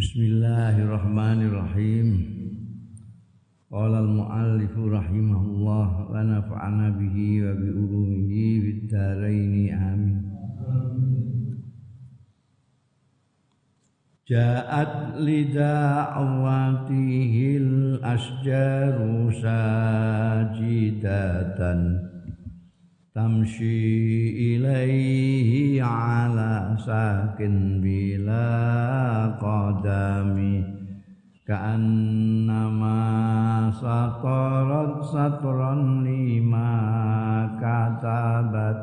Bismillahirrahmanirrahim. Qala al-muallif rahimahullah wa nafa'ana bihi wa bi ulumihi fid dharain amin. Ja'at lida'awatihil asjaru sajidatan tamshi ilaihi ala sakin bila qadami. Ka'annama satarat satran lima katabat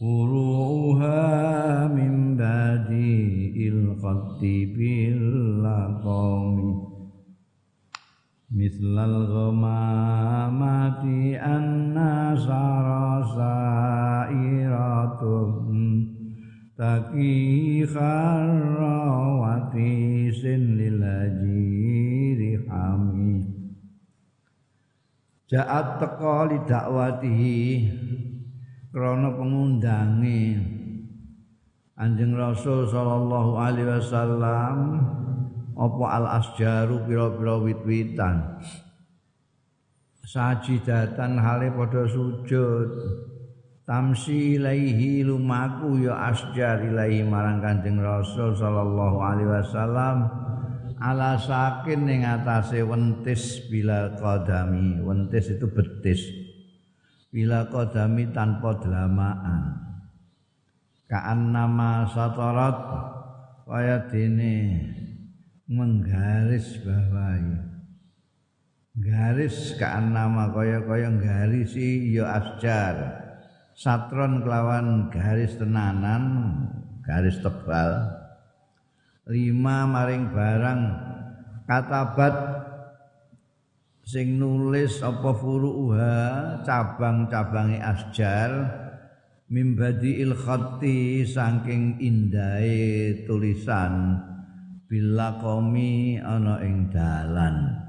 furuha min badi il khatti bil qawmi mislal ghamamati anna sarasairatun taki kharrawati sin lilajiri hami. Ja'at teka li dakwatihi krana pengundange. Anjing Rasul sallallahu alaihi wasallam apa al asjaru pira-pira wit-witan? Sajidatan hale padha sujud. Tamsi ilaihi lumaku ya asjar ilaihi marang Kanjeng Rasul sallallahu alaihi wasallam ala sakin ning atase wentis bila qadami. Wentis itu betis. Bila qadami tanpa delamaan kaan nama satarat kaya dene menggaris bawahi. Garis nama kaya-kaya garisi ya asjar. Satron kelawan garis tenanan garis tebal. Lima maring barang katabat sing nulis apa furuha cabang-cabange asjar. Mimbadi il khatti saking indahe tulisan bila komi ana ing dalan.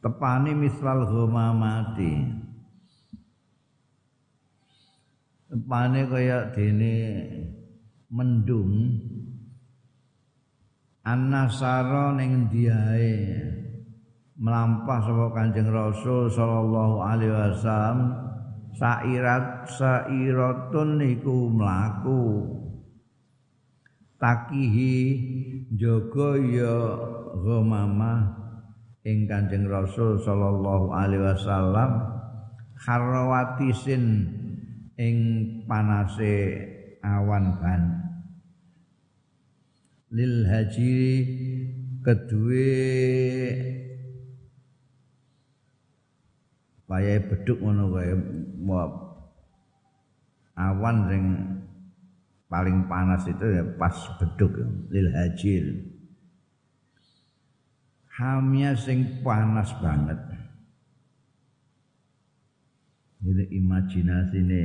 Tepani misal mati. Tepane kaya dene mendung. Annasara ning diae melampah sapa Kanjeng Rasul sallallahu alaihi wasallam sairat sairatun niku mlaku takihi jaga ya ghamama ing Kanjeng Rasul sallallahu alaihi wasallam kharawatisin ing panase awan ban. Lil haji kedue kaya beduk ngono kaya awan sing paling panas itu ya pas beduk lil hajil. Hamnya sing panas banget. Ini imajinasi ini.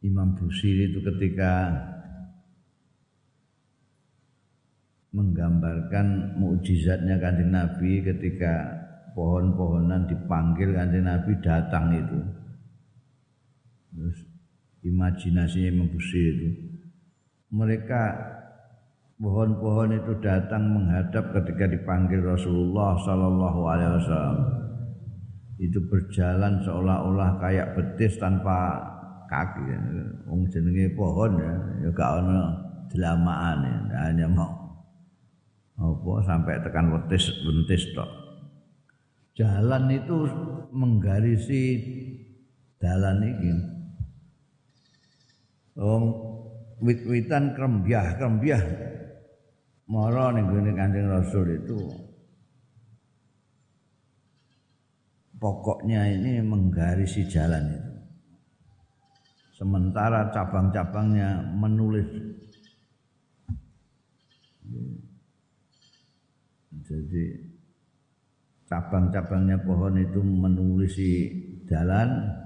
Imam Busiri itu ketika menggambarkan mukjizatnya kanjeng Nabi ketika pohon-pohonan dipanggil kanjeng Nabi datang itu. Terus imajinasinya membusir itu. Mereka pohon-pohon itu datang menghadap ketika dipanggil Rasulullah Sallallahu Alaihi Wasallam. Itu berjalan seolah-olah kayak betis tanpa kaki. Wong jenenge pohon ya, ya gak ono delamaan ya, hanya mau apa sampai tekan betis bentis tok. Jalan itu menggarisi jalan ini wong wit-witan krembyah-krembyah mara ning gone Kanjeng Rasul itu. Pokoknya ini menggarisi jalan itu. Sementara cabang-cabangnya menulis. Jadi cabang-cabangnya pohon itu menulisi jalan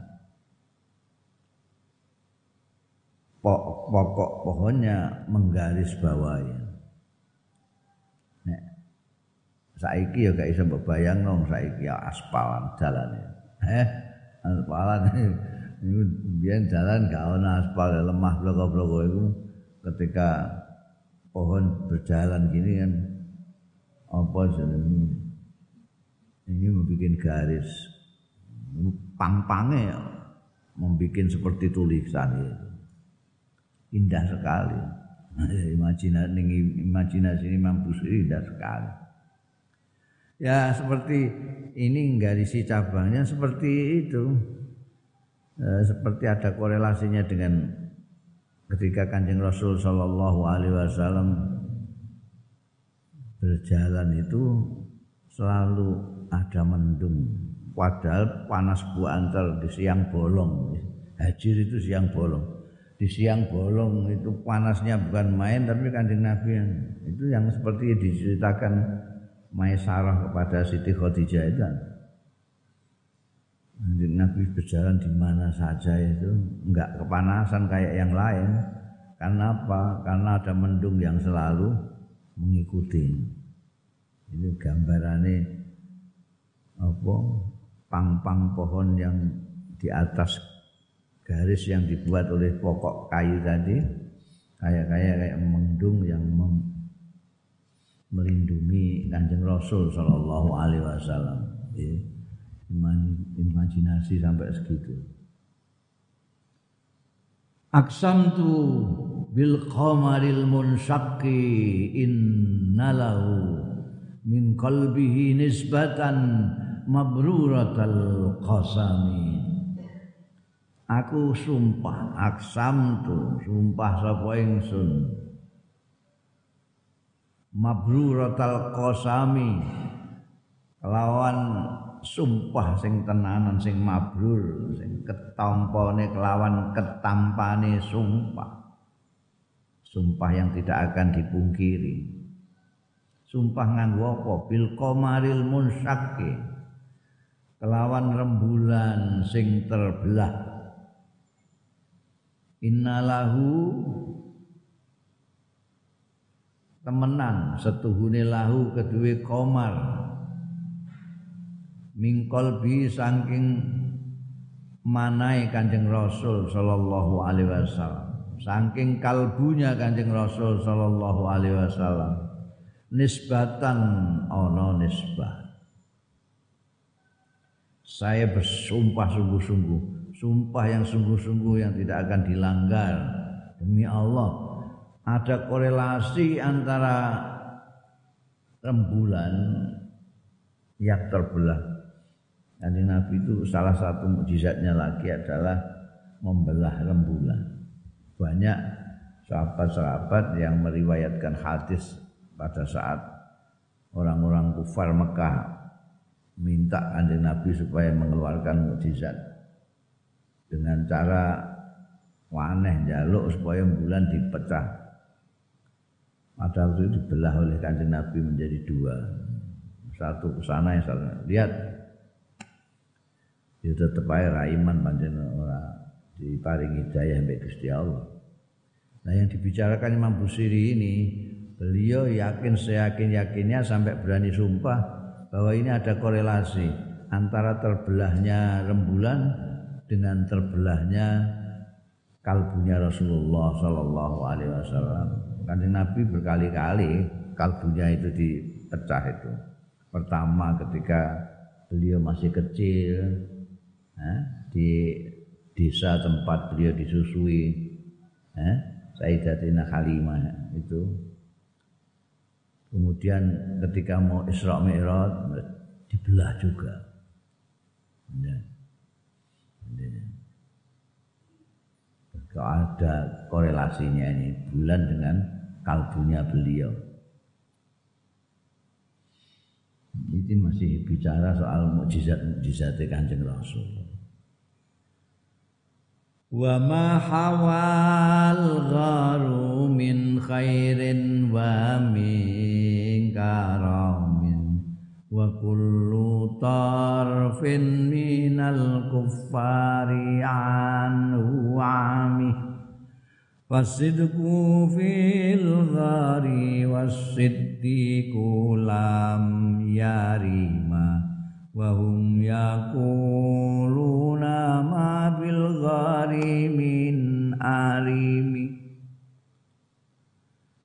pokok pohonnya menggaris bawahi. Nek saiki ya gak iso mbayang nong saiki ya aspalan jalan Eh, aspalan itu biyen jalan gak ana aspal lemah bloko-bloko iku. Ketika pohon berjalan gini kan apa ini ini membuat garis pang-pangnya membuat seperti tulisan itu indah sekali. Imajinasi imajinasi ini mampu indah sekali. Ya seperti ini garisi cabangnya seperti itu. Eh, seperti ada korelasinya dengan ketika kanjeng Rasul Shallallahu Alaihi Wasallam berjalan itu selalu ada mendung. Padahal panas bu antar di siang bolong. Hajir itu siang bolong di siang bolong itu panasnya bukan main tapi kanjeng Nabi yang itu yang seperti diceritakan Maisarah kepada Siti Khadijah itu Nabi berjalan di mana saja itu enggak kepanasan kayak yang lain. Karena apa? Karena ada mendung yang selalu mengikuti. Ini gambarannya apa? Pang-pang pohon yang di atas garis yang dibuat oleh pokok kayu tadi kayak kayak mendung yang melindungi kanjeng Rasul Shallallahu Alaihi Wasallam. Imajinasi sampai segitu. Aksam tu bil qamaril munshaqqi innalahu min qalbihi nisbatan mabruratal qasami Aku sumpah aksam tu sumpah sapa ingsun. Mabruratal qasami kelawan sumpah sing tenanan sing mabrur sing ketampane kelawan ketampane sumpah. Sumpah yang tidak akan dipungkiri. Sumpah nganggo apa? Bil qamaril munsyaqi kelawan rembulan sing terbelah innalahu temenan setuhune lahu kedue komar mingkol bi saking manai kanjeng Rasul sallallahu alaihi wasallam. Saking kalbunya kanjeng Rasul sallallahu alaihi wasallam. Nisbatan ana nisbah. Saya bersumpah sungguh-sungguh sumpah yang sungguh-sungguh yang tidak akan dilanggar demi Allah ada korelasi antara rembulan yang terbelah. Nanti Nabi itu salah satu mujizatnya lagi adalah membelah rembulan. Banyak sahabat-sahabat yang meriwayatkan hadis pada saat orang-orang kufar Mekah minta kanjeng Nabi supaya mengeluarkan mujizat dengan cara waneh jaluk supaya bulan dipecah pada waktu itu dibelah oleh kanjeng Nabi menjadi dua. Satu ke sana yang satu. Lihat. Dia tetap aja raiman orang diparingi hidayah sampai Gusti Allah. Nah yang dibicarakan Imam Busiri ini, beliau yakin seyakin-yakinnya sampai berani sumpah bahwa ini ada korelasi antara terbelahnya rembulan dengan terbelahnya kalbunya Rasulullah Sallallahu Alaihi Wasallam. Kanjeng Nabi berkali-kali kalbunya itu dipecah itu. Pertama ketika beliau masih kecil eh, di desa tempat beliau disusui eh, Sayyidatina Halimah itu. Kemudian ketika mau Isra Mi'raj dibelah juga. Ya. Ya. ada korelasinya ini bulan dengan kalbunya beliau. Ini masih bicara soal mukjizat-mukjizat Kanjeng Rasul. Wa ma hawal gharu min khairin wa min karamin wa kullu tarfin minal kuffari anhu amih Fasidku fil ghari wasiddiqu lam yarima Wahum yakuluna ma bil ghari min arimi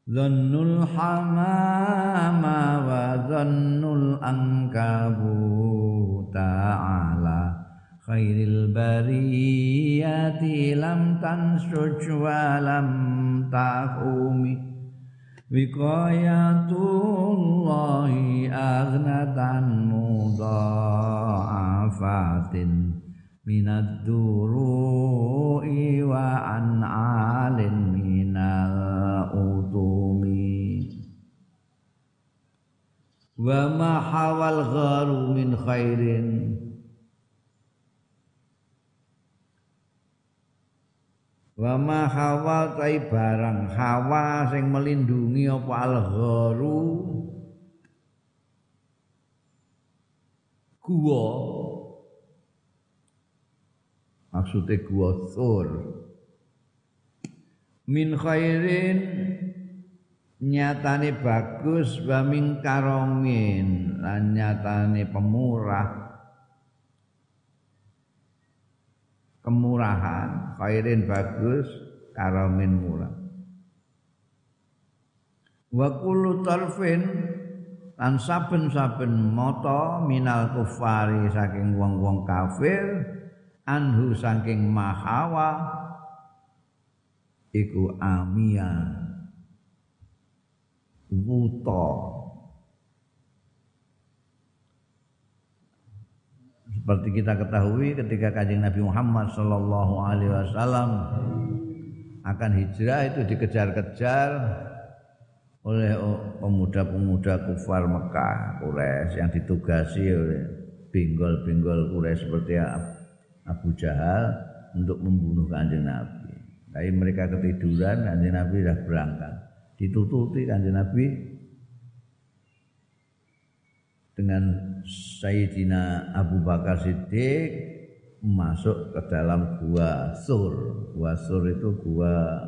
Dhannul hamama wa dhannul ankabu ta'ala khairil bariyati lam tansuj wa lam tahumi. Wiqayatullahi aghnatan mudha'afatin minad duru'i wa an wa ma hawal gharu min khairin. Wa ma hawa tai barang. Hawa sing melindungi apa al gharu? Gua. Maksudnya gua sur. Min khairin nyatane bagus wa min karomin lan nyatane pemurah. Kemurahan, khairin bagus, karamin murah. Wa kullu tarfin lan saben-saben mata minal kufari saking wong-wong kafir anhu saking mahawa iku amia wuta Seperti kita ketahui ketika kanjeng Nabi Muhammad Sallallahu Alaihi Wasallam akan hijrah itu dikejar-kejar oleh pemuda-pemuda kufar Mekah Quraisy yang ditugasi oleh binggol-binggol Quraisy seperti Abu Jahal untuk membunuh kanjeng Nabi. Tapi mereka ketiduran, kanjeng Nabi sudah berangkat. Ditututi kanjeng Nabi dengan Sayyidina Abu Bakar Siddiq masuk ke dalam gua Sur. Gua Sur itu gua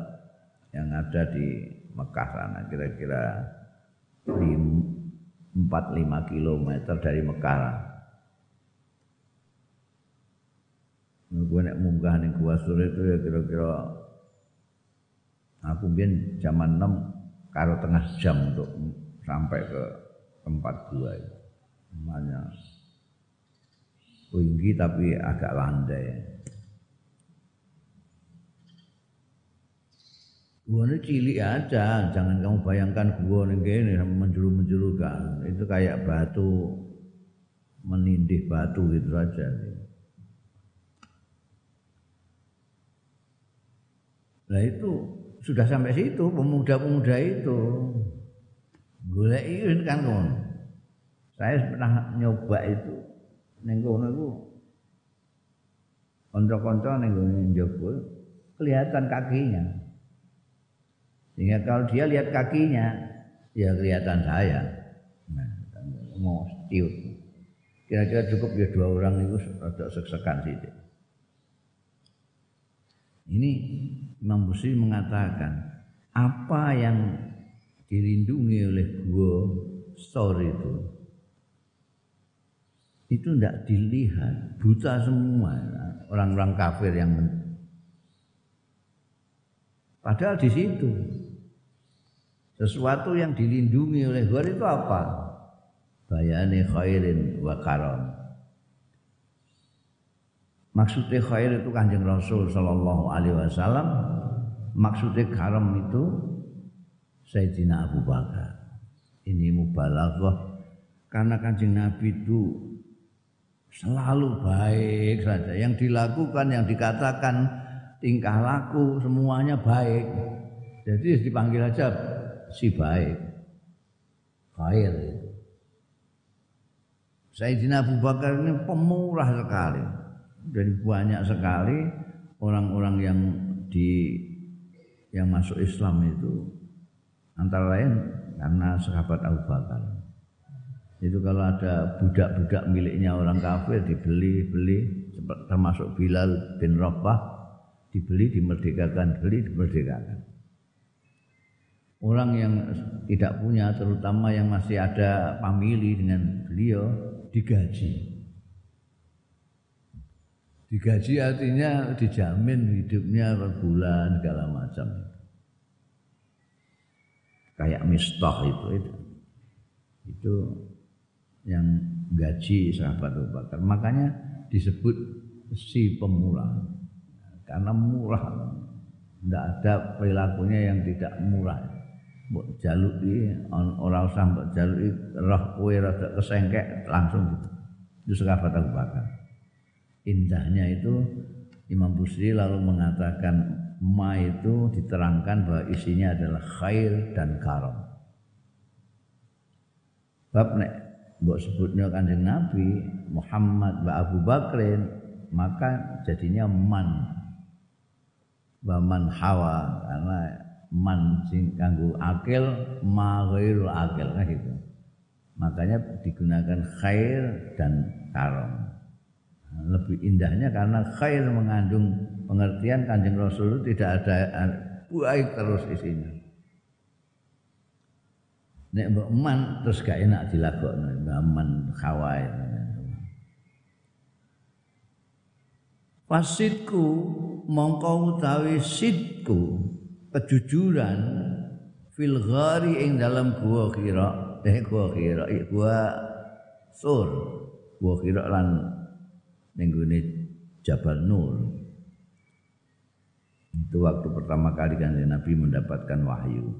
yang ada di Mekah sana kira-kira 4-5 km dari Mekah. Gue nek munggah ning gua Sur itu ya kira-kira aku biyen zaman 6 karo tengah jam untuk sampai ke tempat gua itu namanya tinggi tapi agak landai. Gua ini cilik aja, jangan kamu bayangkan gua ini gini menjuru-menjuru kan. Itu kayak batu menindih batu gitu saja. Nah itu sudah sampai situ pemuda-pemuda itu. Golek kan kon. Saya pernah nyoba itu ning kono iku kanca-kanca ning kelihatan kakinya. Sehingga kalau dia lihat kakinya, ya kelihatan saya. Nah, mau tiut. Kira-kira cukup ya dua orang itu rada sek-sekan sih. Ini Imam Busiri mengatakan apa yang dilindungi oleh gua story itu itu tidak dilihat. Buta semua orang-orang kafir yang men... padahal di situ sesuatu yang dilindungi oleh gor itu apa? Bayani khairin wa karam maksudnya khair itu kanjeng Rasul Shallallahu Alaihi Wasallam maksudnya karam itu Sayyidina Abu Bakar ini mubalaghah karena kanjeng Nabi itu selalu baik saja. Yang dilakukan, yang dikatakan, tingkah laku semuanya baik. Jadi dipanggil aja si baik. Khair. Sayyidina Abu Bakar ini pemurah sekali. Dari banyak sekali orang-orang yang di yang masuk Islam itu. Antara lain karena sahabat Abu Bakar. Itu kalau ada budak-budak miliknya orang kafir dibeli-beli termasuk Bilal bin Rabah dibeli dimerdekakan beli dimerdekakan. Orang yang tidak punya terutama yang masih ada famili dengan beliau digaji digaji artinya dijamin hidupnya per bulan segala macam kayak mistah itu itu. Itu yang gaji sahabat Abu Bakar. Makanya disebut si pemula karena murah. Tidak ada perilakunya yang tidak murah. Mbok jaluki ora usah mbok jaluki roh kowe rada kesengkek langsung gitu. Itu sahabat Abu Bakar indahnya itu Imam Busri lalu mengatakan ma itu diterangkan bahwa isinya adalah khair dan karam. Bab nek mbok sebutnya kanjeng Nabi Muhammad wa Abu Bakrin maka jadinya man wa man hawa karena man sing kanggo akil ma ghairul akil kan gitu. Makanya digunakan khair dan karam lebih indahnya karena khair mengandung pengertian kanjeng Rasul tidak ada baik terus isinya. Nek mbok man terus gak enak dilakokno, man khawai. Fasidku mongko utawi sidku kejujuran fil ghari ing dalam gua kira eh gua kira gua sur gua kira lan nenggone Jabal Nur. Itu waktu pertama kali kan Nabi mendapatkan wahyu.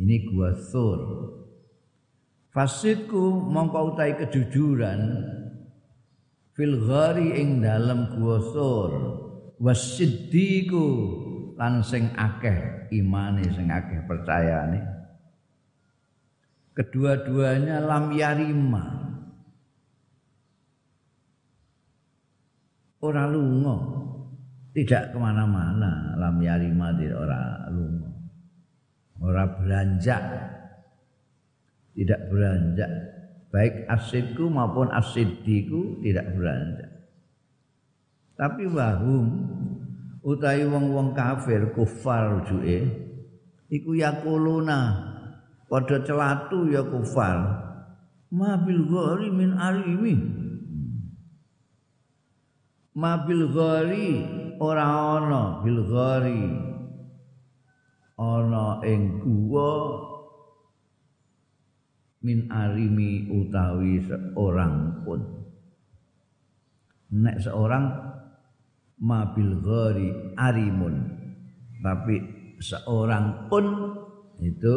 Ini gua sur. Fasidku mongko utai kejujuran fil ghari ing dalam gua sur. Wasiddiku lan sing akeh imane sing akeh percayane. Kedua-duanya lam yarima ora lunga. Tidak ke mana-mana. Lam yarima ora lunga. Ora beranjak. Tidak beranjak. Baik asidku maupun asidiku tidak beranjak. Tapi wahum utawi wong-wong kafir kufar juke iku yakuluna padha celatu ya kufar. Ma bil min arimi mabil ghari ora ana bil ghari. Ana ing guwa min arimi utawi seorang pun. Nek seorang mabil ghari arimun. Tapi seorang pun itu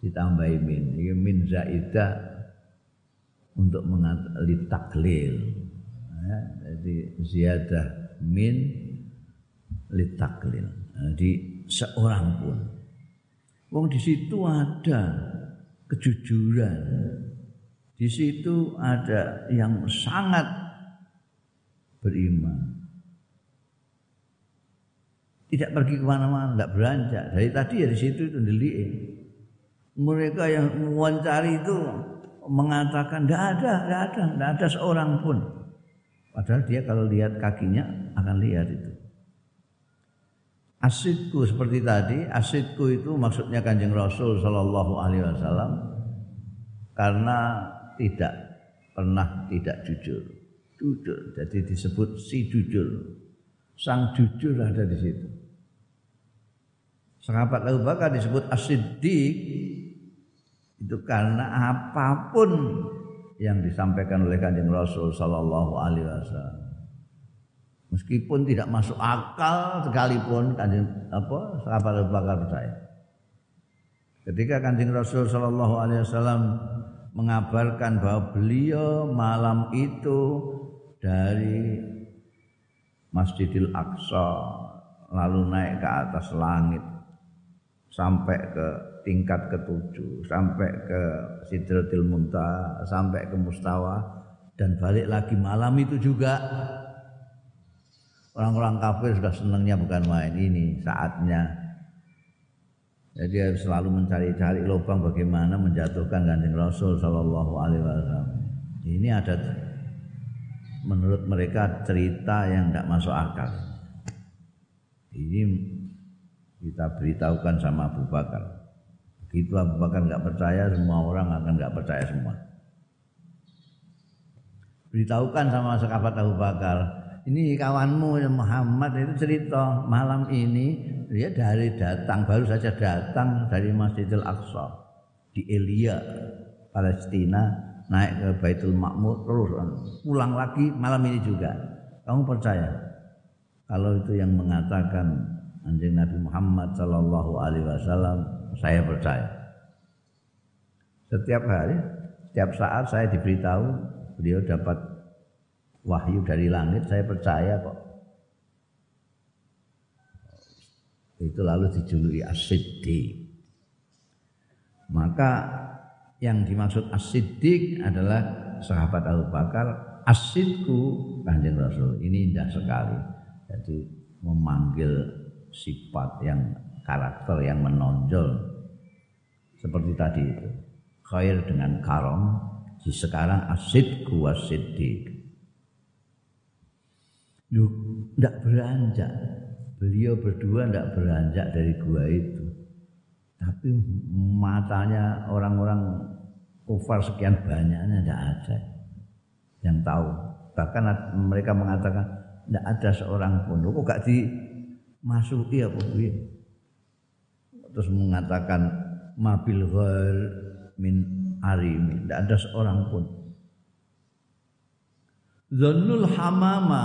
ditambahi min. Min zaidah untuk mengatali taklil ya, jadi ziyadah min litaklil jadi seorang pun wong di situ ada kejujuran di situ ada yang sangat beriman tidak pergi ke mana-mana, tidak beranjak. Dari tadi ya di situ itu delik. Mereka yang mewawancari itu mengatakan tidak ada, tidak ada, tidak ada seorang pun. Padahal dia kalau lihat kakinya akan lihat itu. Asidku seperti tadi, asidku itu maksudnya kanjeng Rasul Shallallahu Alaihi Wasallam karena tidak pernah tidak jujur, jujur. Jadi disebut si jujur, sang jujur ada di situ. Sahabat Abu Bakar disebut asidik itu karena apa pun yang disampaikan oleh Kanjeng Rasul sallallahu alaihi wasallam. Meskipun tidak masuk akal sekalipun Kanjeng apa sahabat Abu Bakar percaya. Ketika Kanjeng Rasul sallallahu alaihi wasallam mengabarkan bahwa beliau malam itu dari Masjidil Aqsa lalu naik ke atas langit sampai ke tingkat ketujuh sampai ke Sidratil Muntaha sampai ke Mustawa dan balik lagi malam itu juga. Orang-orang kafir sudah senangnya bukan main ini saatnya. Jadi harus selalu mencari-cari lubang bagaimana menjatuhkan ganjeng Rasul Shallallahu Alaihi Wasallam. Ini ada menurut mereka cerita yang tidak masuk akal. Ini kita beritahukan sama Abu Bakar Begitu Abu Bakar nggak percaya, semua orang akan nggak percaya semua. Beritahukan sama sahabat Abu Bakar, ini kawanmu Muhammad itu cerita malam ini dia dari datang baru saja datang dari Masjidil Aqsa di Elia Palestina naik ke Baitul Makmur terus pulang lagi malam ini juga. Kamu percaya? Kalau itu yang mengatakan anjing Nabi Muhammad Shallallahu Alaihi Wasallam saya percaya. Setiap hari setiap saat saya diberitahu beliau dapat wahyu dari langit saya percaya kok. Itu lalu dijuluki as-siddiq. Maka yang dimaksud as-siddiq adalah sahabat Abu Bakar as-sidku kanjeng Rasul. Ini indah sekali. Jadi memanggil sifat yang karakter yang menonjol seperti tadi itu. Khair dengan karom di sekarang asidku wasiddiq Duh, tidak beranjak. Beliau berdua tidak beranjak dari gua itu. Tapi matanya orang-orang kufar sekian banyaknya tidak ada. Yang tahu. Bahkan mereka mengatakan tidak ada seorang pun. Kok gak dimasuki apa piye terus mengatakan mabil ghal min arimi. Tidak ada seorang pun. Zannul hamama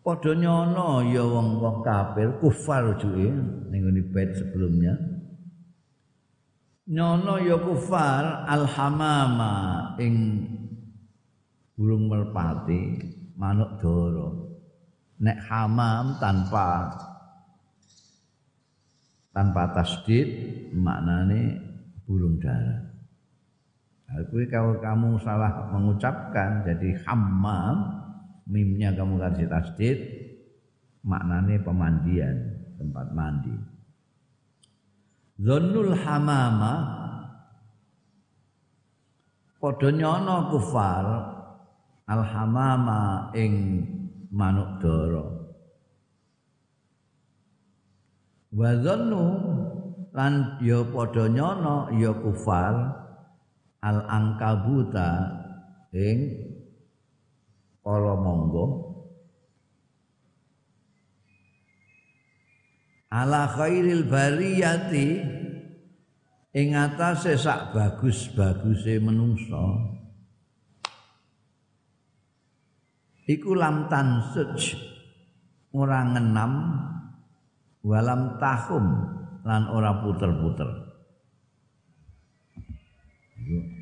padha nyono ya wong wong kafir kufar juke ning ngene bait sebelumnya. Nyono ya kufar alhamama ing burung merpati manuk doro. Nek hamam tanpa tanpa tasdid maknane burung dara Aku kalau kamu salah mengucapkan jadi hammam mimnya kamu kasih tasdid maknanya pemandian tempat mandi. Zonul hamama padha nyono kufar al ing manuk dara wa zannu lan ya padha nyono ya kufar al angkabuta ing kala monggo. Ala khairil bariyati ing atase sak bagus-baguse menungso iku lam tansuj ora ngenam walam tahum lan ora puter-puter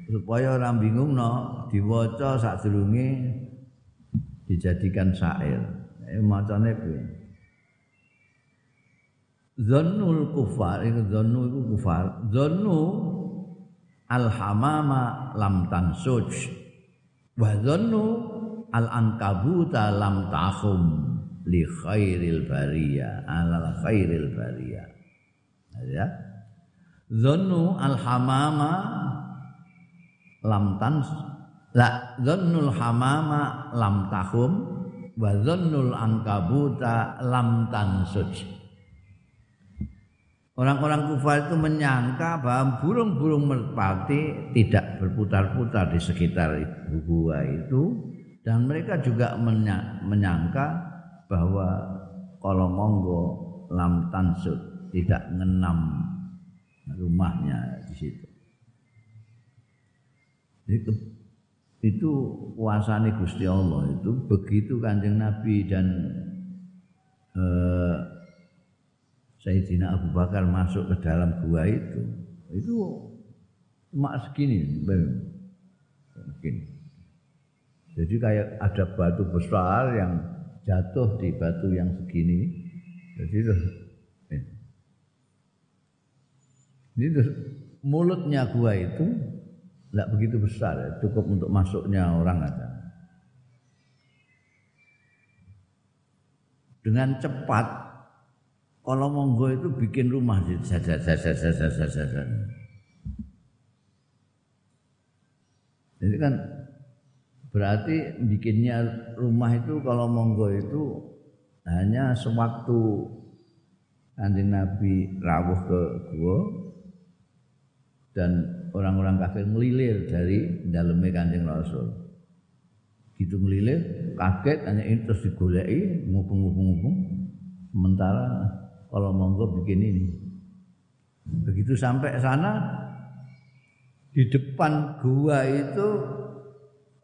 supaya orang bingung no diwaca sadurunge dijadikan syair. Eh macane piye? Zannul kufar itu itu kufar. Zannu al hamama lam tansuj. Wa zannu al ankabuta lam tahum li khairil bariyah ala khairil bariyah. Ya. Zannu al hamama lam tansuj la dzannul hamama lam tahum wa dzannul angkabuta lam tansuj Orang-orang kufar itu menyangka bahwa burung-burung merpati tidak berputar-putar di sekitar gua itu dan mereka juga menyangka bahwa kalau monggo lam tansud tidak mengenam rumahnya di situ. Jadi itu kuasane Gusti Allah itu begitu Kanjeng Nabi dan eh, Sayyidina Abu Bakar masuk ke dalam gua itu. Itu cuma segini begini jadi kayak ada batu besar yang jatuh di batu yang segini jadi itu eh. ini terus mulutnya gua itu tidak begitu besar, ya. cukup untuk masuknya orang aja. Dengan cepat, kalau monggo itu bikin rumah saja. Jadi kan berarti bikinnya rumah itu kalau monggo itu hanya sewaktu anjing Nabi rawuh ke gua dan orang-orang kafir melilir dari dalamnya kanjeng Rasul. gitu ngelilir kaget hanya ini terus digoleki ngupung-ngupung-ngupung sementara kalau monggo bikin ini begitu sampai sana di depan gua itu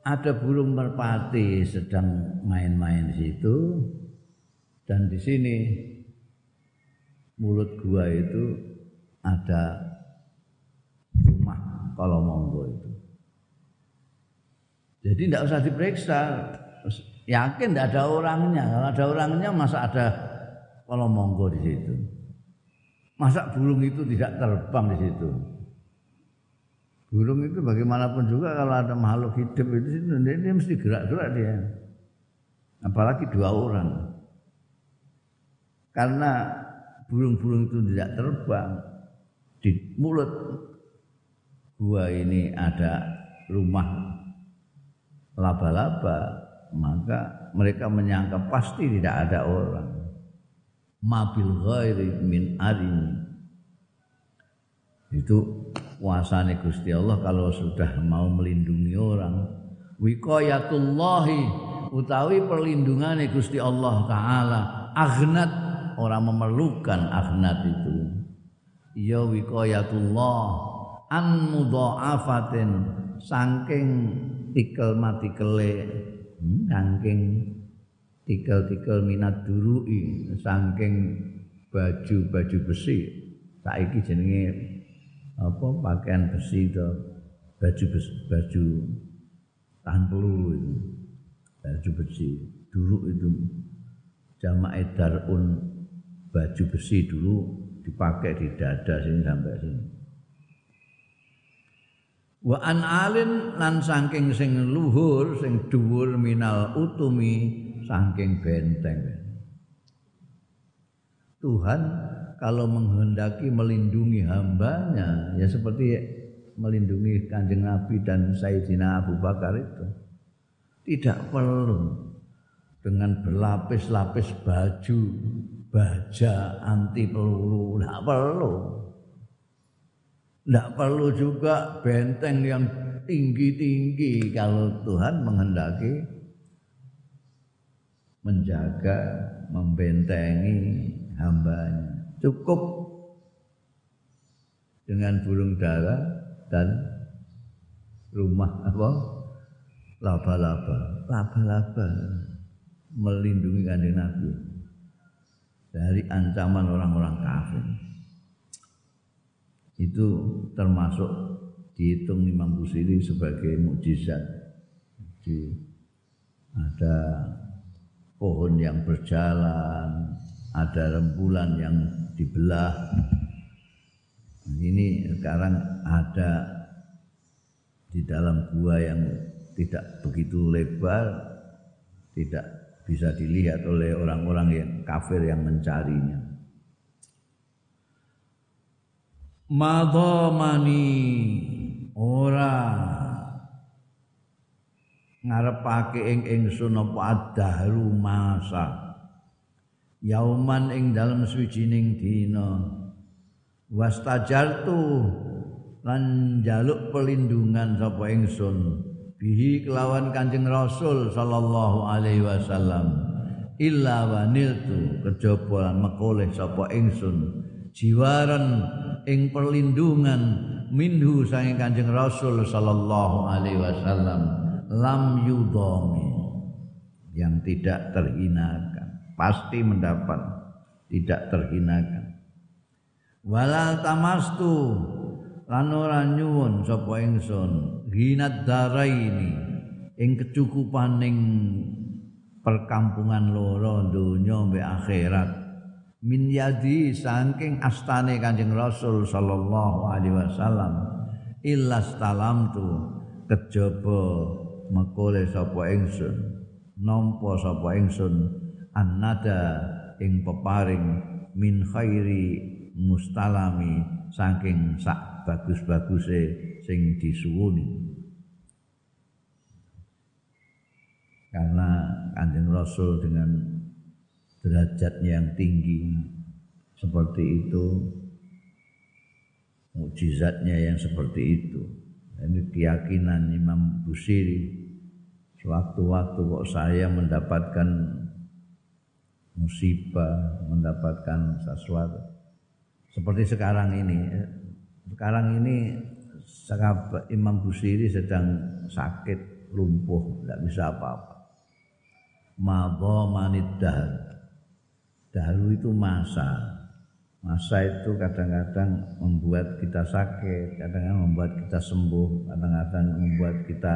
ada burung merpati sedang main-main di situ dan di sini mulut gua itu ada rumah kalau monggo itu jadi tidak usah diperiksa. Yakin tidak ada orangnya. Kalau ada orangnya masa ada kalau monggo di situ. Masa burung itu tidak terbang di situ. Burung itu bagaimanapun juga kalau ada makhluk hidup itu dia, dia mesti gerak-gerak dia. Apalagi dua orang. Karena burung-burung itu tidak terbang di mulut gua ini ada rumah laba-laba maka mereka menyangka pasti tidak ada orang mabil ghairi min arin itu kuasane Gusti Allah kalau sudah mau melindungi orang. Wiqayatullahi utawi perlindungan Gusti Allah taala. Aghnat orang memerlukan aghnat itu. Ya wiqayatullah an mudha'afatin saking tikel mati kele hmm, saking tikel-tikel minat durui saking baju-baju besi. Saiki jenenge apa pakaian besi itu baju besi, baju tahan peluru itu. Baju besi. Dulu itu jamaah darun baju besi dulu dipakai di dada sini sampai sini. Wa an alin lan saking sing luhur sing dhuwur minal utumi saking benteng. Tuhan kalau menghendaki melindungi hambanya ya seperti melindungi kanjeng Nabi dan Sayyidina Abu Bakar itu tidak perlu dengan berlapis-lapis baju baja anti peluru tidak perlu tidak perlu juga benteng yang tinggi-tinggi kalau Tuhan menghendaki menjaga, membentengi hambanya. Cukup dengan burung dara dan rumah apa? Laba-laba, laba-laba melindungi kanjeng Nabi dari ancaman orang-orang kafir itu termasuk dihitung Imam Busiri sebagai mukjizat. Di ada pohon yang berjalan, ada rembulan yang dibelah. Ini sekarang ada di dalam gua yang tidak begitu lebar, tidak bisa dilihat oleh orang-orang yang kafir yang mencarinya. madhamani ora ngarepake ing ingsun apa adharu masa yauman ing dalem swijining dina. Wastajartu lan jaluk pelindungan sapa ingsun bihi kelawan Kanjeng Rasul sallallahu alaihi wasallam. Illa waniltu kejaba mekoleh sapa ingsun jiwaran ing perlindungan minhu saking Kanjeng Rasul sallallahu alaihi wasallam. Lam yudhami yang tidak terhinakan pasti mendapat tidak terhinakan. Walal tamastu lan ora nyuwun sapa ingsun hinad daraini ing kecukupaning perkampungan loro donya mbek akhirat. Min yadi saking astane Kanjeng Rasul sallallahu alaihi wasallam illa tu kejaba mekole sapa ingsun nampa sapa ingsun annada ing peparing min khairi mustalami saking sak bagus-baguse sing disuwuni. Karena Kanjeng Rasul dengan derajatnya yang tinggi seperti itu mukjizatnya yang seperti itu. Ini keyakinan Imam Busiri Sewaktu-waktu kok saya mendapatkan musibah, mendapatkan sesuatu. Seperti sekarang ini. Sekarang ini Imam Busiri sedang sakit, lumpuh, tidak bisa apa-apa. Mabo manid dahar. Dahulu itu masa. Masa itu kadang-kadang membuat kita sakit, kadang-kadang membuat kita sembuh, kadang-kadang membuat kita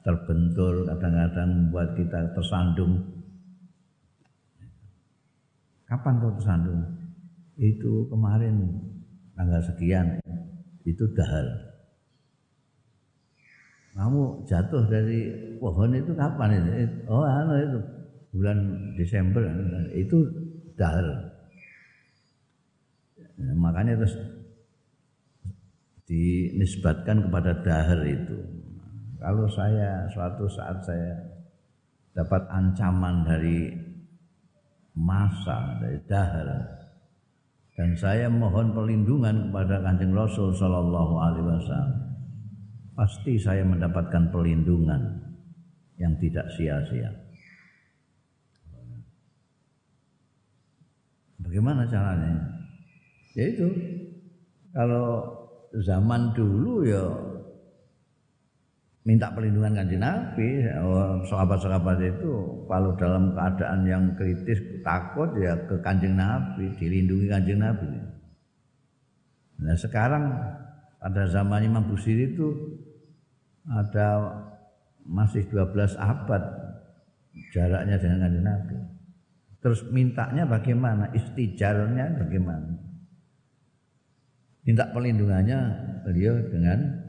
terbentur, kadang-kadang membuat kita tersandung. Kapan kau tersandung? Itu kemarin tanggal sekian, itu dahal. Kamu jatuh dari pohon itu kapan itu? Oh, anu itu bulan Desember itu dahal. Nah, makanya terus dinisbatkan kepada dahar itu. Kalau saya suatu saat saya dapat ancaman dari masa, dari dahar, dan saya mohon perlindungan kepada Kanjeng Rasul Shallallahu Alaihi Wasallam, pasti saya mendapatkan perlindungan yang tidak sia-sia. Bagaimana caranya? Ya itu, kalau zaman dulu ya minta perlindungan kanjeng Nabi. Oh, sahabat-sahabat itu kalau dalam keadaan yang kritis takut ya ke kanjeng Nabi, dilindungi kanjeng Nabi. Nah sekarang pada zaman Imam Busiri itu ada masih 12 abad jaraknya dengan kanjeng Nabi. Terus mintanya bagaimana? Istijarnya bagaimana? Minta perlindungannya beliau dengan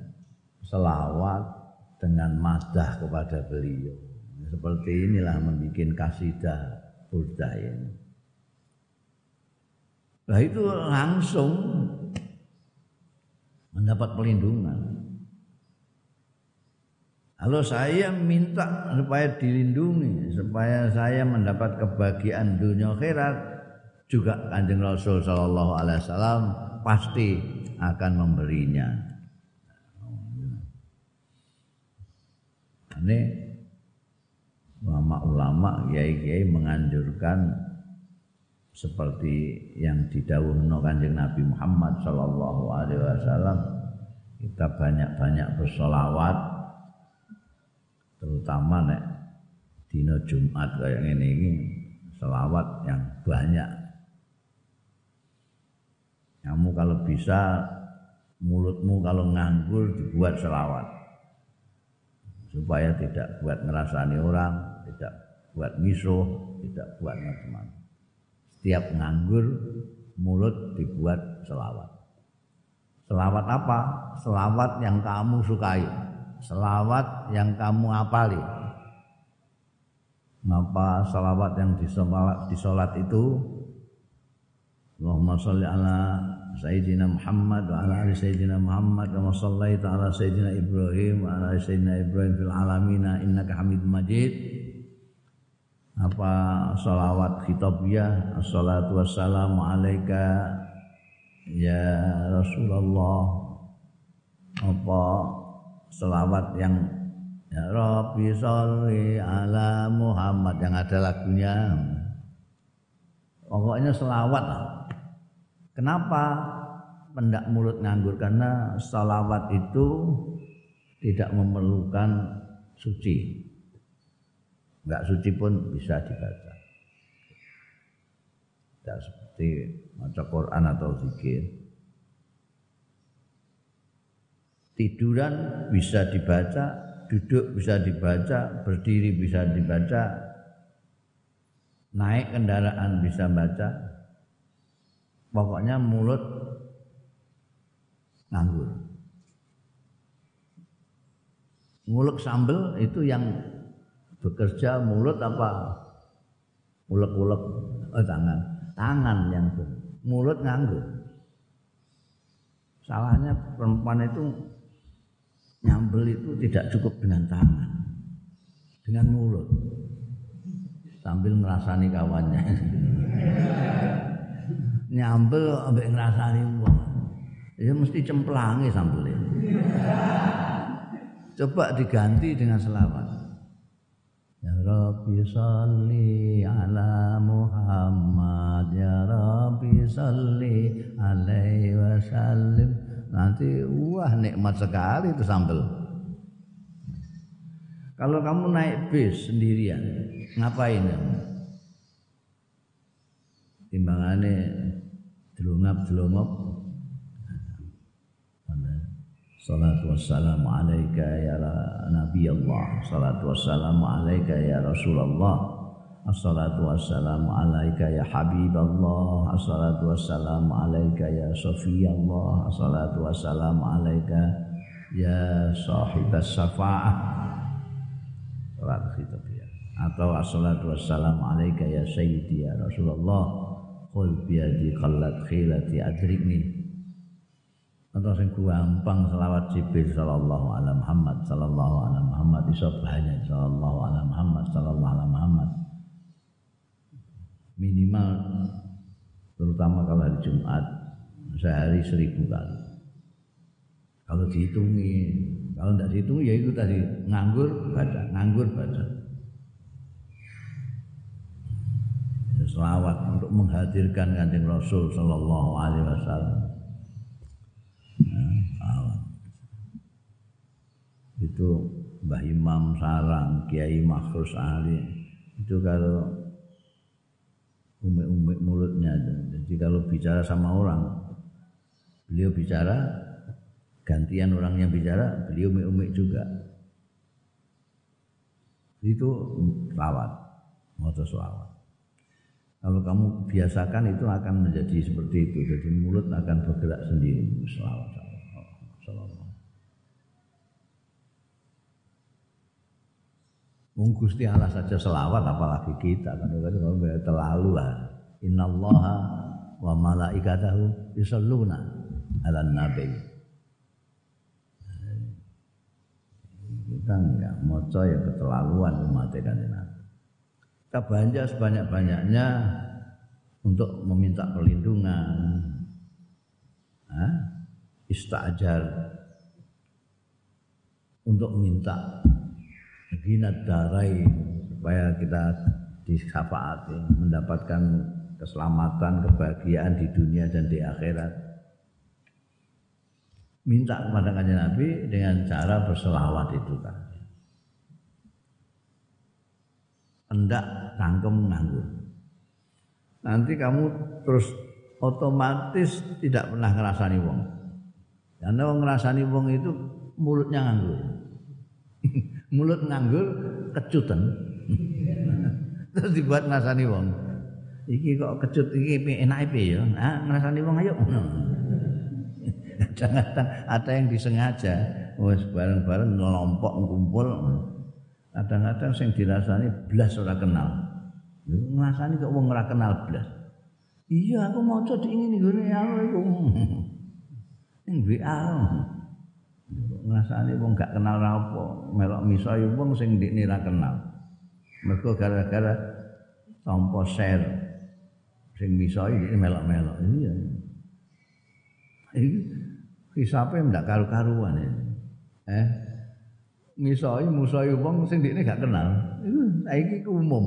selawat, dengan madah kepada beliau. Seperti inilah membuat kasidah burdah ini. Nah itu langsung mendapat perlindungan. Kalau saya minta supaya dilindungi, supaya saya mendapat kebahagiaan dunia akhirat, juga Kanjeng Rasul Shallallahu Alaihi Wasallam pasti akan memberinya. Ini ulama-ulama kiai-kiai menganjurkan seperti yang didawuhno Kanjeng Nabi Muhammad sallallahu alaihi wasallam kita banyak-banyak bersolawat terutama nek dina Jumat kayak ini ini selawat yang banyak. Kamu kalau bisa mulutmu kalau nganggur dibuat selawat supaya tidak buat ngerasani orang, tidak buat misuh, tidak buat macam-macam. Setiap nganggur mulut dibuat selawat. Selawat apa? Selawat yang kamu sukai. Selawat yang kamu apali. Ngapa selawat yang disolat, itu Allahumma sholli ala Sayyidina Muhammad wa ala ali Sayyidina Muhammad wa sallaita ala Sayyidina Ibrahim wa ala ali Sayyidina Ibrahim fil alamin innaka Hamidum Majid. Apa salawat khitabiyah assalatu wassalamu alaika ya Rasulullah. Apa salawat yang ya Rabbi sholli ala Muhammad yang ada lagunya. Pokoknya selawat Kenapa pendak mulut nganggur? Karena salawat itu tidak memerlukan suci. Enggak suci pun bisa dibaca. Tidak seperti baca Quran atau zikir. Tiduran bisa dibaca, duduk bisa dibaca, berdiri bisa dibaca, naik kendaraan bisa baca, Pokoknya mulut nganggur. Mulut sambel itu yang bekerja mulut apa? Ulek-ulek oh, tangan. Tangan yang mulut nganggur. Salahnya perempuan itu nyambel itu tidak cukup dengan tangan. Dengan mulut. Sambil merasani kawannya nyambel ambek ngrasani wong. Ya mesti cemplange sambele. Coba diganti dengan selawat. Ya Rabbi salli ala Muhammad Ya Rabbi salli alaihi wasallim Nanti wah nikmat sekali itu sambel Kalau kamu naik bis sendirian Ngapain kamu? Timbangannya Delungap-delungap Salatu wassalamu alaika ya Nabi Allah Salatu wassalamu alaika ya Rasulullah. Assalatu wassalamu alaika ya Habib Allah Assalatu wassalamu alaika ya Sofi Allah Assalatu wassalamu alaika ya sahibas syafa'ah Salat khitab ya. Atau assalatu wassalamu alaika ya Sayyidi ya Rasulullah Qul biyadi qallat khilati adrikni atau sing gampang selawat Jibril sallallahu alaihi Muhammad sallallahu alaihi Muhammad iso banyak sallallahu alaihi Muhammad sallallahu alaihi Muhammad. Minimal terutama kalau hari Jumat sehari seribu kali. Kalau dihitungi kalau tidak dihitung ya itu tadi nganggur baca nganggur baca selawat untuk menghadirkan kanjeng Rasul sallallahu alaihi wasallam. Itu Mbah Imam Sarang, Kiai Makhrus Ali itu kalau umik-umik mulutnya jadi kalau bicara sama orang beliau bicara gantian orang yang bicara beliau umik-umik juga. Itu selawat mau selawat kalau kamu biasakan itu akan menjadi seperti itu. Jadi mulut akan bergerak sendiri. Selawat Wong Gusti Allah saja selawat apalagi kita. Kan terlalu lah. Innallaha wa malaikatahu yusalluna ala nabi. Kita enggak maca ya keterlaluan umat kan Kita banyak sebanyak-banyaknya untuk meminta perlindungan. Hah? Istajar untuk minta ginat darai supaya kita disafaati mendapatkan keselamatan kebahagiaan di dunia dan di akhirat minta kepada kanjeng Nabi dengan cara berselawat itu tadi hendak tangkem nganggur nanti kamu terus otomatis tidak pernah ngerasani wong. Karena wong ngerasani wong itu mulutnya nganggur. Mulut nganggur kecutan terus dibuat ngrasani wong. Iki kok kecut iki piye ya? Ah ngrasani wong ayo. Kadang-kadang ada yang disengaja. Wis bareng-bareng ngelompok ngumpul kadang-kadang sing dirasani blas ora kenal. Ngrasani kok wong ora kenal blas? Iya aku maca diingini gone aku iku. Ning WA ngrasani wong gak kenal apa. Melok misai wong sing ndikne ra kenal. Mergo gara-gara tampa share. Sing misai iki melok-melok. Iya. Iki hisape ndak karu-karuan ya. eh misai musai wong sing ndikne gak kenal iku saiki umum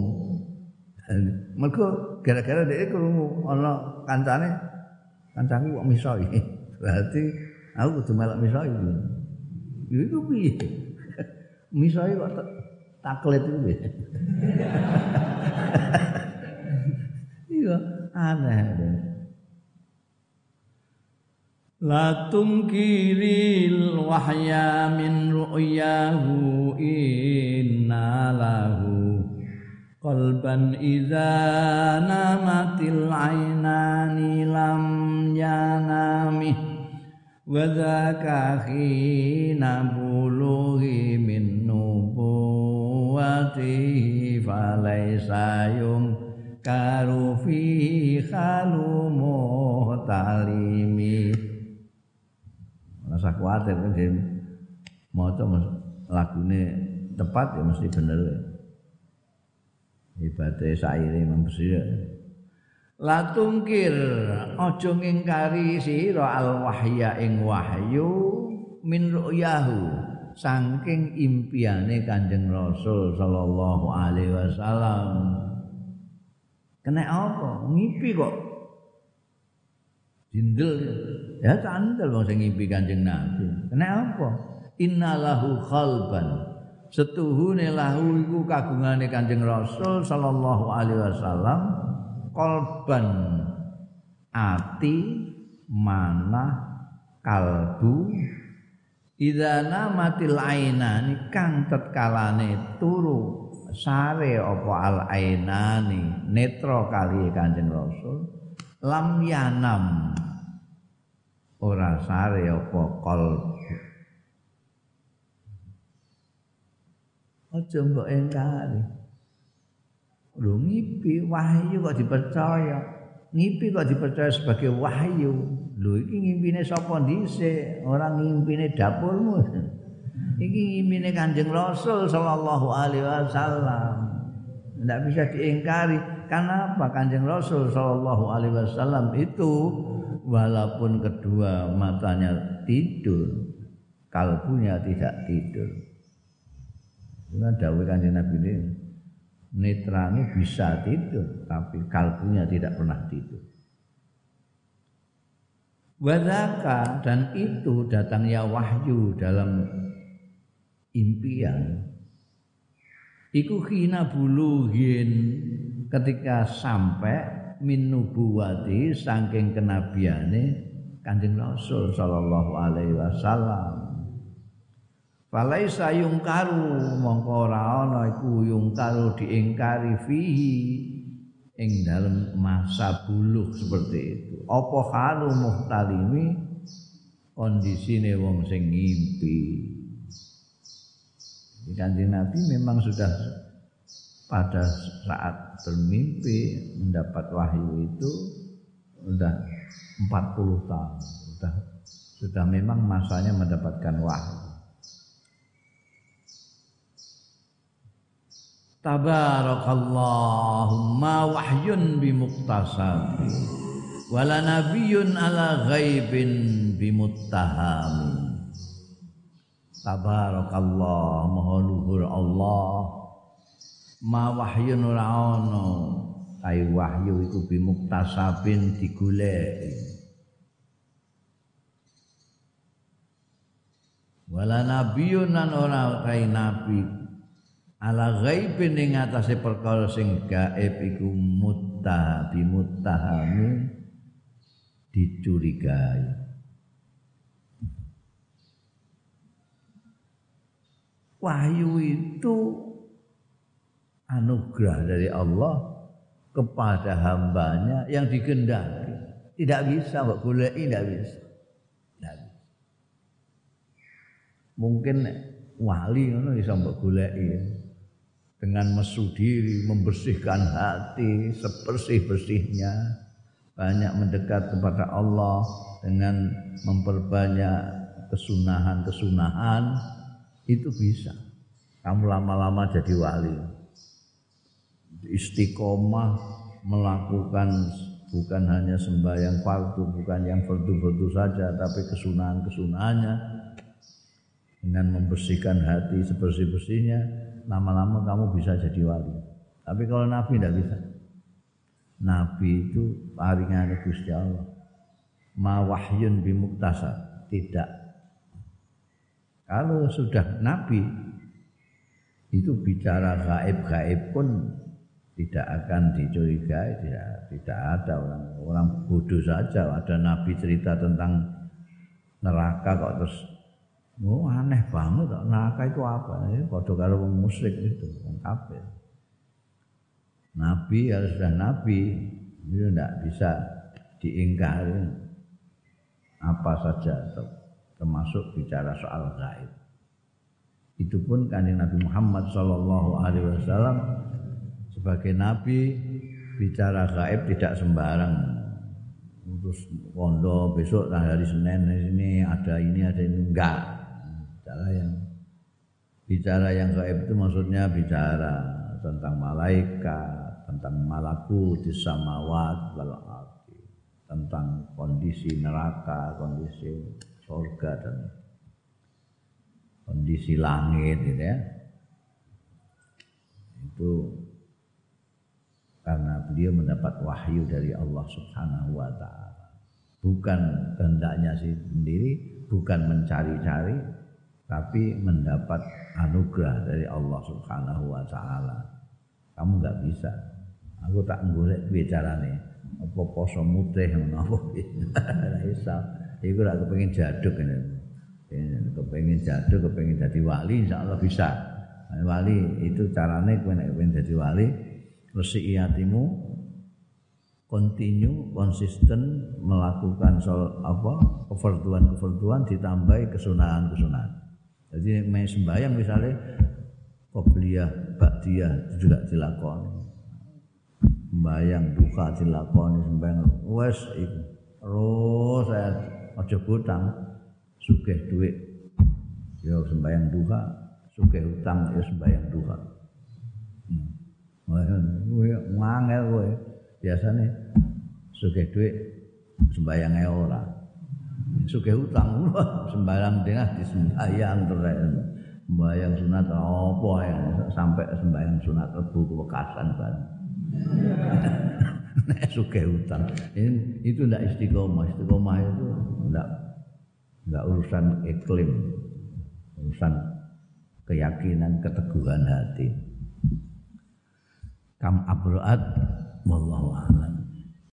mergo gara-gara dhek krungu ana kancane kancaku kok misai berarti aku kudu melok misai itu piye? Misalnya kok taklet itu piye? Iya, aneh. La tungkiril wahya min ru'yahu inna lahu qalban idza namatil ainani lam yanamih wa dzaka khina bulughi min nubuwati falaisa yung karu fi khalumu rasa kuatir kan dia maca lagune tepat ya mesti bener ibadah saire Imam La tungkir ngingkari sira al wahya ing wahyu min ru'yahu saking impiane Kanjeng Rasul sallallahu alaihi wasallam. Kena apa? Ngipi kok. Dindel ya candel wong sing ngimpi Kanjeng Nabi. Kena apa? Innalahu khalban. Setuhune lahu iku kagungane Kanjeng Rasul sallallahu alaihi wasallam kolban ati mana kalbu Idza namatil ainani kang tetkalane turu sare apa al ainani netra kali Kanjeng Rasul lam yanam ora sare apa kalbu Aja mbok engkari. Lho ngipi wahyu kok dipercaya. Ngipi kok dipercaya sebagai wahyu. Lho iki ngimpine sapa dhisik? Ora ngimpine dapurmu. Iki ngimpine Kanjeng Rasul sallallahu alaihi wasallam. Tidak bisa diingkari. Karena apa? Kanjeng Rasul sallallahu alaihi wasallam itu walaupun kedua matanya tidur, kalbunya tidak tidur. Karena dawuh Kanjeng Nabi ini netranya bisa tidur, tapi kalbunya tidak pernah tidur. Wadaka dan itu datangnya wahyu dalam impian. Iku khina buluhin ketika sampai min nubuwati saking kenabiane Kanjeng Rasul sallallahu alaihi wasallam. Falaisa yungkaru mongko ora ana iku yungkaru diingkari fihi ing dalam masa buluh seperti itu. Apa halu muhtalimi kondisine wong sing ngimpi. Kanjeng Nabi memang sudah pada saat bermimpi mendapat wahyu itu sudah 40 tahun. Sudah sudah memang masanya mendapatkan wahyu. Tabarakallahu wahyun bimuktasab wala nabiyyun ala ghaibin bimuttaham Tabarakallah maha luhur Allah ma wahyun ora ana kai wahyu iku bimuktasabin digoleki. Wala nabiyyun lan ora kai nabi. Ala ghaibin ing atase perkara sing gaib iku mutta bimuttahami dicurigai. Wahyu itu anugerah dari Allah kepada hambanya yang digendaki tidak bisa mbak golek tidak bisa. Tidak bisa. Mungkin wali ngono bisa mbak golek dengan mesu diri, membersihkan hati sebersih-bersihnya, banyak mendekat kepada Allah dengan memperbanyak kesunahan-kesunahan. Itu bisa. Kamu lama-lama jadi wali. Istiqomah melakukan bukan hanya sembahyang fardu, bukan yang fardu-fardu saja, tapi kesunahan-kesunahannya dengan membersihkan hati sebersih-bersihnya lama-lama kamu bisa jadi wali. Tapi kalau nabi tidak bisa. Nabi itu paringan Gusti Allah. Ma wahyun bimuktasa, tidak. Kalau sudah nabi itu bicara gaib-gaib pun tidak akan dicurigai, tidak, tidak ada orang orang bodoh saja. Ada nabi cerita tentang neraka kok terus Oh aneh banget neraka itu apa? Ya, padha karo wong musyrik itu, wong kafir. Nabi harus sudah nabi, itu tidak bisa diingkari apa saja termasuk bicara soal gaib. Itu pun kanjeng Nabi Muhammad Shallallahu Alaihi Wasallam sebagai nabi bicara gaib tidak sembarang. Terus kondo besok hari Senin ini ada ini ada ini enggak bicara yang bicara yang gaib itu maksudnya bicara tentang malaikat, tentang malaku di samawat wal ardi, tentang kondisi neraka, kondisi surga dan kondisi langit gitu ya. Itu karena beliau mendapat wahyu dari Allah Subhanahu wa taala. Bukan kehendaknya sendiri, bukan mencari-cari, tapi mendapat anugerah dari Allah Subhanahu wa taala. Kamu nggak bisa. Aku tak golek piye carane. Apa poso mutih ngono apa iso. Iku ora kepengin jaduk ini. Kepengin jaduk, kepengin jadi wali insyaallah bisa. Wali itu carane kowe nek kepengin jadi wali iyatimu continue konsisten melakukan sol, apa kefarduan-kefarduan ditambahi kesunahan-kesunahan. Jadi main sembahyang misalnya qobliyah, ba'diyah juga dilakoni. Sembahyang duka dilakoni, sembahyang wes iku. Terus saya aja butang sugih duit. Ya sembahyang duka, sugih utang ya sembahyang duka. Kowe ngangel kowe. Biasane sugih dhuwit sembayange ora. Sugih utang sembarang dengah disembayang terus. Sembayang sunat apa ya sampai sembayang sunat rebu kewekasan bareng. Nek sugih utang. Ini, itu ndak istiqomah. Istiqomah itu ndak ndak urusan iklim. Urusan keyakinan, keteguhan hati kam abroat wallahu a'lam